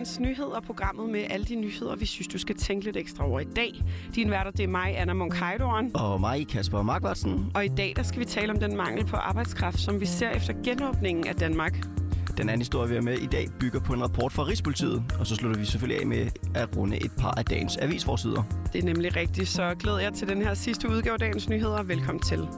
dagens nyheder, programmet med alle de nyheder, vi synes, du skal tænke lidt ekstra over i dag. Din værter, det er mig, Anna Munk Og mig, Kasper Markvartsen. Og i dag, der skal vi tale om den mangel på arbejdskraft, som vi ser efter genåbningen af Danmark. Den anden historie, vi har med i dag, bygger på en rapport fra Rigspolitiet, og så slutter vi selvfølgelig af med at runde et par af dagens avisforsider. Det er nemlig rigtigt, så glæder jeg til den her sidste udgave af dagens nyheder. Velkommen til.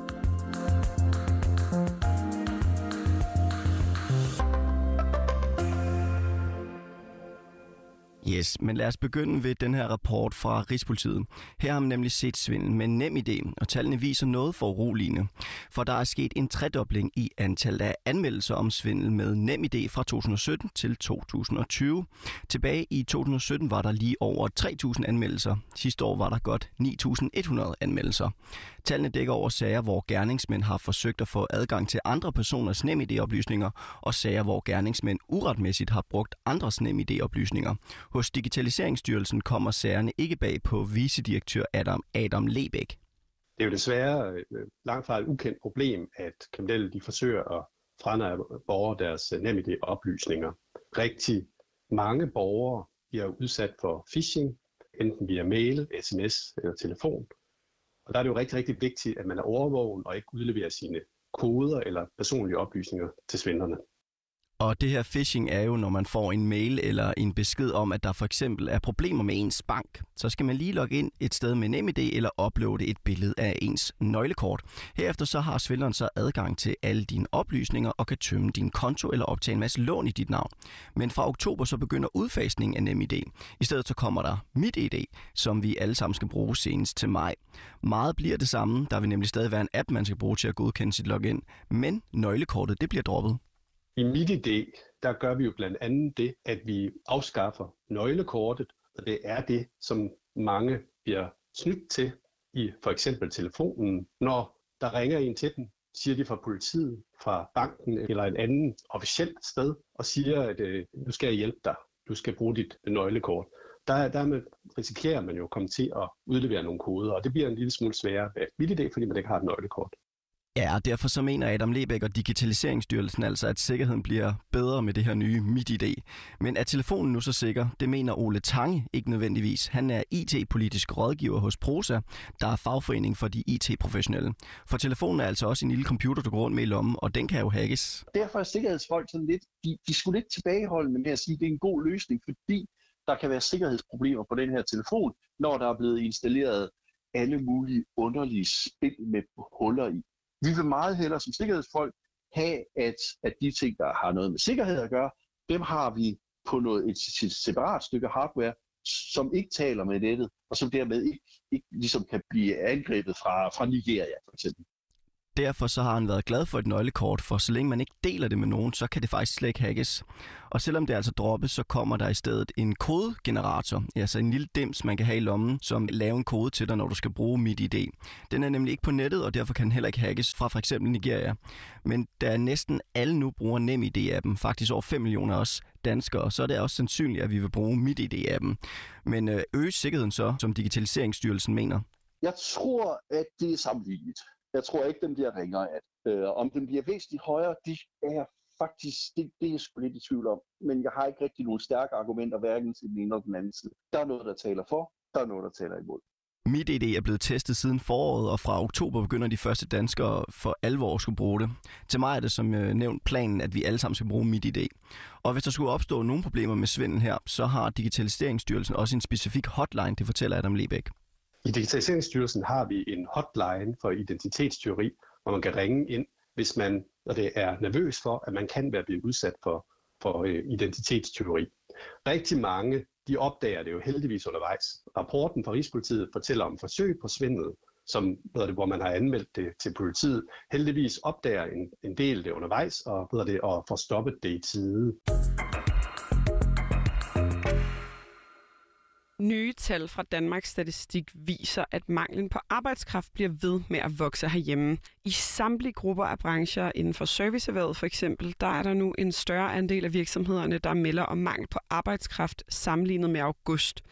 Yes, men lad os begynde ved den her rapport fra Rigspolitiet. Her har man nemlig set svindel med nem idé, og tallene viser noget for uroligende. For der er sket en tredobling i antallet af anmeldelser om svindel med nem idé fra 2017 til 2020. Tilbage i 2017 var der lige over 3.000 anmeldelser. Sidste år var der godt 9.100 anmeldelser. Tallene dækker over sager, hvor gerningsmænd har forsøgt at få adgang til andre personers NemID-oplysninger, og sager, hvor gerningsmænd uretmæssigt har brugt andres NemID-oplysninger. Hos Digitaliseringsstyrelsen kommer sagerne ikke bag på vicedirektør Adam, Adam Lebæk. Det er jo desværre øh, langt fra et ukendt problem, at kriminelle de forsøger at franære borgere deres øh, NemID-oplysninger. Rigtig mange borgere bliver udsat for phishing, enten via mail, sms eller telefon. Og der er det jo rigtig, rigtig vigtigt, at man er overvågen og ikke udleverer sine koder eller personlige oplysninger til svindlerne. Og det her phishing er jo, når man får en mail eller en besked om, at der for eksempel er problemer med ens bank. Så skal man lige logge ind et sted med NemID eller uploade et billede af ens nøglekort. Herefter så har svindleren så adgang til alle dine oplysninger og kan tømme din konto eller optage en masse lån i dit navn. Men fra oktober så begynder udfasningen af NemID. I stedet så kommer der MitID, som vi alle sammen skal bruge senest til maj. Meget bliver det samme. Der vil nemlig stadig være en app, man skal bruge til at godkende sit login. Men nøglekortet, det bliver droppet. I MitID, der gør vi jo blandt andet det, at vi afskaffer nøglekortet, og det er det, som mange bliver snydt til i for eksempel telefonen, når der ringer en til den, siger de fra politiet, fra banken eller et andet officielt sted, og siger, at øh, nu skal jeg hjælpe dig, du skal bruge dit nøglekort. Der, dermed risikerer man jo at komme til at udlevere nogle koder, og det bliver en lille smule sværere ved MitID, fordi man ikke har et nøglekort. Ja, og derfor så mener Adam Lebæk og Digitaliseringsstyrelsen altså, at sikkerheden bliver bedre med det her nye MitID. Men er telefonen nu så sikker? Det mener Ole Tange ikke nødvendigvis. Han er IT-politisk rådgiver hos Prosa, der er fagforening for de IT-professionelle. For telefonen er altså også en lille computer, du går rundt med i lommen, og den kan jo hackes. Derfor er sikkerhedsfolk sådan lidt, de, de skulle lidt tilbageholdende med at sige, at det er en god løsning, fordi der kan være sikkerhedsproblemer på den her telefon, når der er blevet installeret alle mulige underlige spil med huller i. Vi vil meget hellere som sikkerhedsfolk have, at, at de ting, der har noget med sikkerhed at gøre, dem har vi på noget, et, et separat stykke hardware, som ikke taler med nettet, og som dermed ikke, ikke ligesom kan blive angrebet fra, fra Nigeria for eksempel. Derfor så har han været glad for et nøglekort, for så længe man ikke deler det med nogen, så kan det faktisk slet ikke hackes. Og selvom det altså droppes, så kommer der i stedet en kodegenerator, altså en lille dims, man kan have i lommen, som laver en kode til dig, når du skal bruge MitID. Den er nemlig ikke på nettet, og derfor kan den heller ikke hackes fra for eksempel Nigeria. Men da næsten alle nu bruger NemID-appen, faktisk over 5 millioner også danskere, så er det også sandsynligt, at vi vil bruge MitID-appen. Men øh, øge sikkerheden så, som Digitaliseringsstyrelsen mener? Jeg tror, at det er sammenlignet. Jeg tror ikke, den bliver ringere af øh, Om den bliver væsentligt højere, det er jeg faktisk, det, det er jeg sgu lidt i tvivl om. Men jeg har ikke rigtig nogen stærke argumenter, hverken til den ene eller den anden side. Der er noget, der taler for, der er noget, der taler imod. Mit MitID er blevet testet siden foråret, og fra oktober begynder de første danskere for alvor at skulle bruge det. Til mig er det som øh, nævnt planen, at vi alle sammen skal bruge mit MitID. Og hvis der skulle opstå nogle problemer med svindel her, så har Digitaliseringsstyrelsen også en specifik hotline, det fortæller Adam Lebæk. I Digitaliseringsstyrelsen har vi en hotline for identitetstyveri, hvor man kan ringe ind, hvis man og det er nervøs for, at man kan være blevet udsat for, for øh. Rigtig mange de opdager det jo heldigvis undervejs. Rapporten fra Rigspolitiet fortæller om forsøg på svindel, som, hvad det, hvor man har anmeldt det til politiet. Heldigvis opdager en, en del det undervejs og, hvad det, og får stoppet det i tide. Nye tal fra Danmarks Statistik viser, at manglen på arbejdskraft bliver ved med at vokse herhjemme. I samtlige grupper af brancher inden for serviceerhvervet for eksempel, der er der nu en større andel af virksomhederne, der melder om mangel på arbejdskraft sammenlignet med august.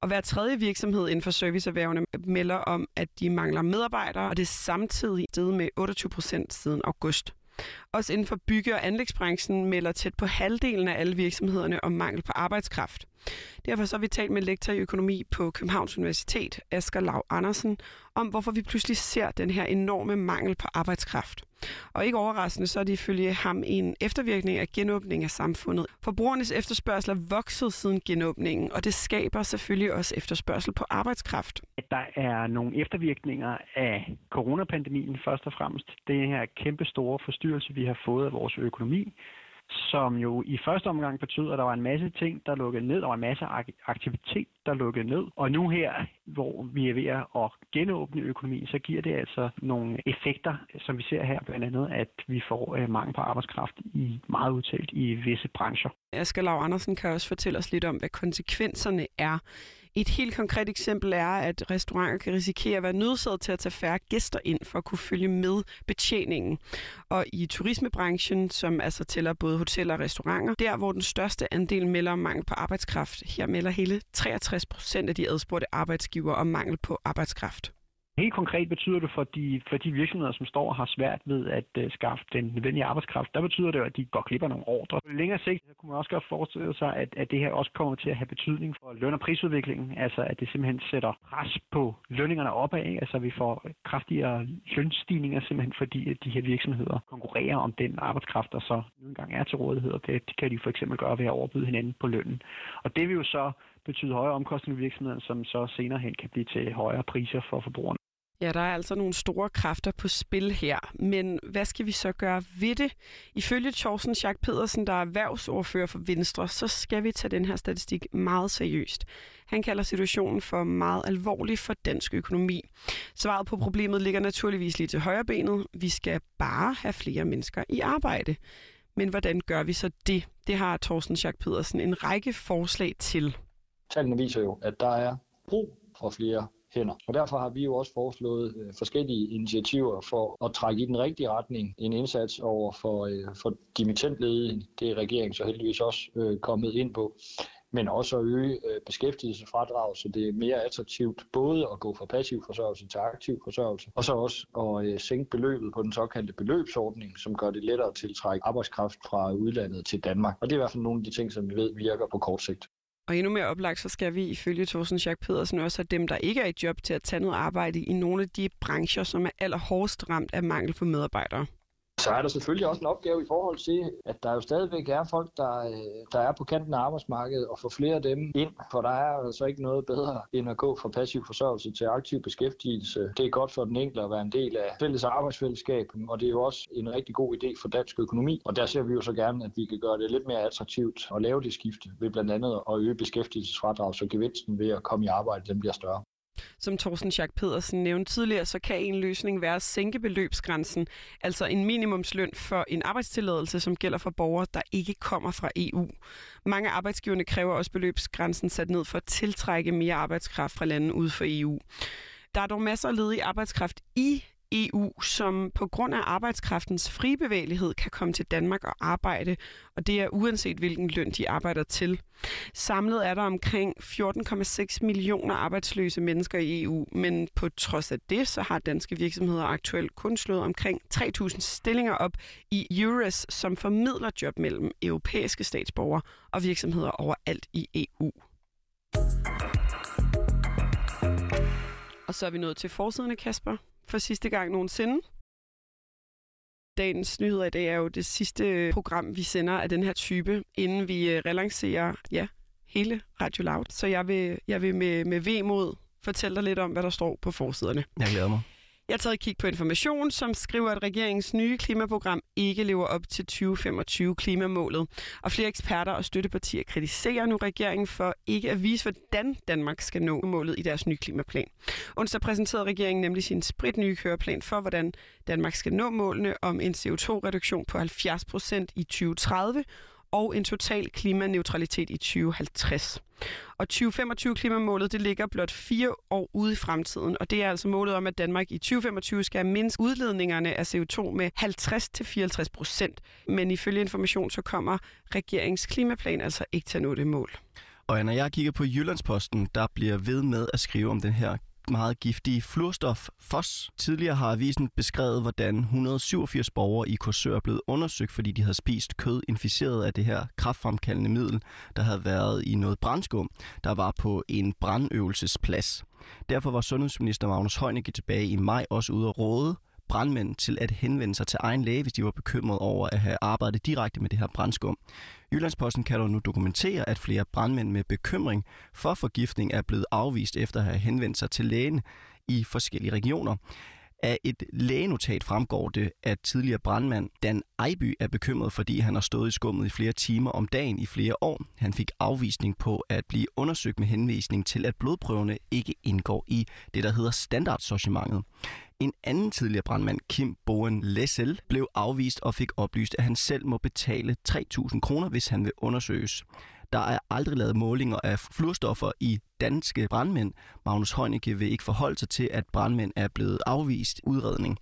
Og hver tredje virksomhed inden for serviceerhvervene melder om, at de mangler medarbejdere, og det er samtidig steget med 28 procent siden august. Også inden for bygge- og anlægsbranchen melder tæt på halvdelen af alle virksomhederne om mangel på arbejdskraft. Derfor så har vi talt med lektor i økonomi på Københavns Universitet, Asger Lav Andersen, om hvorfor vi pludselig ser den her enorme mangel på arbejdskraft. Og ikke overraskende, så er det ifølge ham en eftervirkning af genåbning af samfundet. Forbrugernes efterspørgsel er vokset siden genåbningen, og det skaber selvfølgelig også efterspørgsel på arbejdskraft. Der er nogle eftervirkninger af coronapandemien først og fremmest. Det her kæmpe store forstyrrelse, vi har fået af vores økonomi, som jo i første omgang betyder, at der var en masse ting, der lukkede ned, og en masse aktivitet, der lukkede ned. Og nu her, hvor vi er ved at genåbne økonomien, så giver det altså nogle effekter, som vi ser her, blandt andet, at vi får øh, mangel på arbejdskraft i meget udtalt i visse brancher. Asger Lav Andersen kan også fortælle os lidt om, hvad konsekvenserne er et helt konkret eksempel er, at restauranter kan risikere at være nødsaget til at tage færre gæster ind for at kunne følge med betjeningen. Og i turismebranchen, som altså tæller både hoteller og restauranter, der hvor den største andel melder om mangel på arbejdskraft, her melder hele 63 procent af de adspurgte arbejdsgiver om mangel på arbejdskraft. Helt konkret betyder det for de, for de virksomheder, som står og har svært ved at uh, skaffe den nødvendige arbejdskraft, der betyder det, at de går glip af nogle ordre. På længere sigt så kunne man også godt forestille sig, at, at det her også kommer til at have betydning for løn- og prisudviklingen, altså at det simpelthen sætter pres på lønningerne opad, altså vi får kraftigere lønstigninger simpelthen fordi at de her virksomheder konkurrerer om den arbejdskraft, der så nu engang er til rådighed, og det, det kan de for eksempel gøre ved at overbyde hinanden på lønnen. Og det vil jo så betyde højere omkostninger i virksomheden, som så senere hen kan blive til højere priser for forbrugerne. Ja, der er altså nogle store kræfter på spil her. Men hvad skal vi så gøre ved det? Ifølge Thorsten Schack Pedersen, der er erhvervsordfører for Venstre, så skal vi tage den her statistik meget seriøst. Han kalder situationen for meget alvorlig for dansk økonomi. Svaret på problemet ligger naturligvis lige til højre benet. Vi skal bare have flere mennesker i arbejde. Men hvordan gør vi så det? Det har Thorsten Schack Pedersen en række forslag til. Tallene viser jo, at der er brug for flere hænder. Og derfor har vi jo også foreslået øh, forskellige initiativer for at trække i den rigtige retning. En indsats over for, øh, for dimittentledige, det er regeringen så heldigvis også øh, kommet ind på men også at øge øh, beskæftigelsesfradrag, så det er mere attraktivt både at gå fra passiv forsørgelse til aktiv forsørgelse, og så også at øh, sænke beløbet på den såkaldte beløbsordning, som gør det lettere at tiltrække arbejdskraft fra udlandet til Danmark. Og det er i hvert fald nogle af de ting, som vi ved virker på kort sigt. Og endnu mere oplagt, så skal vi ifølge Thorsten Schack Pedersen også have dem, der ikke er i job til at tage noget arbejde i nogle af de brancher, som er allerhårdest ramt af mangel på medarbejdere. Så er der selvfølgelig også en opgave i forhold til, at der jo stadigvæk er folk, der, øh, der er på kanten af arbejdsmarkedet, og få flere af dem ind, for der er altså ikke noget bedre end at gå fra passiv forsørgelse til aktiv beskæftigelse. Det er godt for den enkelte at være en del af fælles arbejdsfællesskab, og det er jo også en rigtig god idé for dansk økonomi. Og der ser vi jo så gerne, at vi kan gøre det lidt mere attraktivt at lave det skifte ved blandt andet at øge beskæftigelsesfradrag, så gevinsten ved at komme i arbejde den bliver større. Som Thorsten Schack Pedersen nævnte tidligere, så kan en løsning være at sænke beløbsgrænsen, altså en minimumsløn for en arbejdstilladelse, som gælder for borgere, der ikke kommer fra EU. Mange arbejdsgiverne kræver også beløbsgrænsen sat ned for at tiltrække mere arbejdskraft fra lande ude for EU. Der er dog masser af ledig arbejdskraft i EU, som på grund af arbejdskraftens fri bevægelighed kan komme til Danmark og arbejde, og det er uanset hvilken løn de arbejder til. Samlet er der omkring 14,6 millioner arbejdsløse mennesker i EU, men på trods af det, så har danske virksomheder aktuelt kun slået omkring 3.000 stillinger op i EURES, som formidler job mellem europæiske statsborgere og virksomheder overalt i EU. Og så er vi nået til forsiderne, Kasper for sidste gang nogensinde. Dagens nyheder i dag er jo det sidste program, vi sender af den her type, inden vi øh, relancerer ja, hele Radio Loud. Så jeg vil, jeg vil med, med vemod fortælle dig lidt om, hvad der står på forsiderne. Jeg glæder mig. Jeg har taget et kig på information, som skriver, at regeringens nye klimaprogram ikke lever op til 2025-klimamålet. Og flere eksperter og støttepartier kritiserer nu regeringen for ikke at vise, hvordan Danmark skal nå målet i deres nye klimaplan. Onsdag præsenterede regeringen nemlig sin sprit nye køreplan for, hvordan Danmark skal nå målene om en CO2-reduktion på 70 procent i 2030 og en total klimaneutralitet i 2050. Og 2025-klimamålet det ligger blot fire år ude i fremtiden, og det er altså målet om, at Danmark i 2025 skal mindske udledningerne af CO2 med 50-54 procent. Men ifølge information så kommer regeringens klimaplan altså ikke til at nå det mål. Og når jeg kigger på Jyllandsposten, der bliver ved med at skrive om den her meget giftige fluorstof FOS. Tidligere har avisen beskrevet, hvordan 187 borgere i Korsør er blevet undersøgt, fordi de havde spist kød inficeret af det her kraftfremkaldende middel, der havde været i noget brændskum, der var på en brandøvelsesplads. Derfor var sundhedsminister Magnus Heunicke tilbage i maj også ude at råde brandmænd til at henvende sig til egen læge, hvis de var bekymrede over at have arbejdet direkte med det her brandskum. Jyllandsposten kan dog nu dokumentere, at flere brandmænd med bekymring for forgiftning er blevet afvist efter at have henvendt sig til lægen i forskellige regioner. Af et lægenotat fremgår det, at tidligere brandmand Dan Ejby er bekymret, fordi han har stået i skummet i flere timer om dagen i flere år. Han fik afvisning på at blive undersøgt med henvisning til, at blodprøverne ikke indgår i det, der hedder standardsortimentet. En anden tidligere brandmand, Kim Boen Lessel, blev afvist og fik oplyst, at han selv må betale 3.000 kroner, hvis han vil undersøges. Der er aldrig lavet målinger af fluorstoffer i danske brandmænd. Magnus Heunicke vil ikke forholde sig til, at brandmænd er blevet afvist udredning.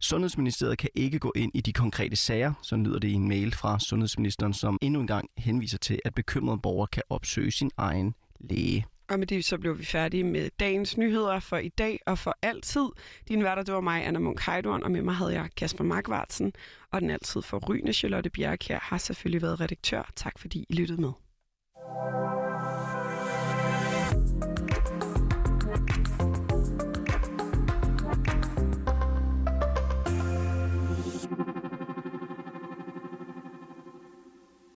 Sundhedsministeriet kan ikke gå ind i de konkrete sager, så lyder det i en mail fra sundhedsministeren, som endnu en gang henviser til, at bekymrede borgere kan opsøge sin egen læge. Og med det så blev vi færdige med dagens nyheder for i dag og for altid. Din værter, det var mig, Anna Munk Heidorn, og med mig havde jeg Kasper Markvartsen. Og den altid for Charlotte Bjerg her har selvfølgelig været redaktør. Tak fordi I lyttede med.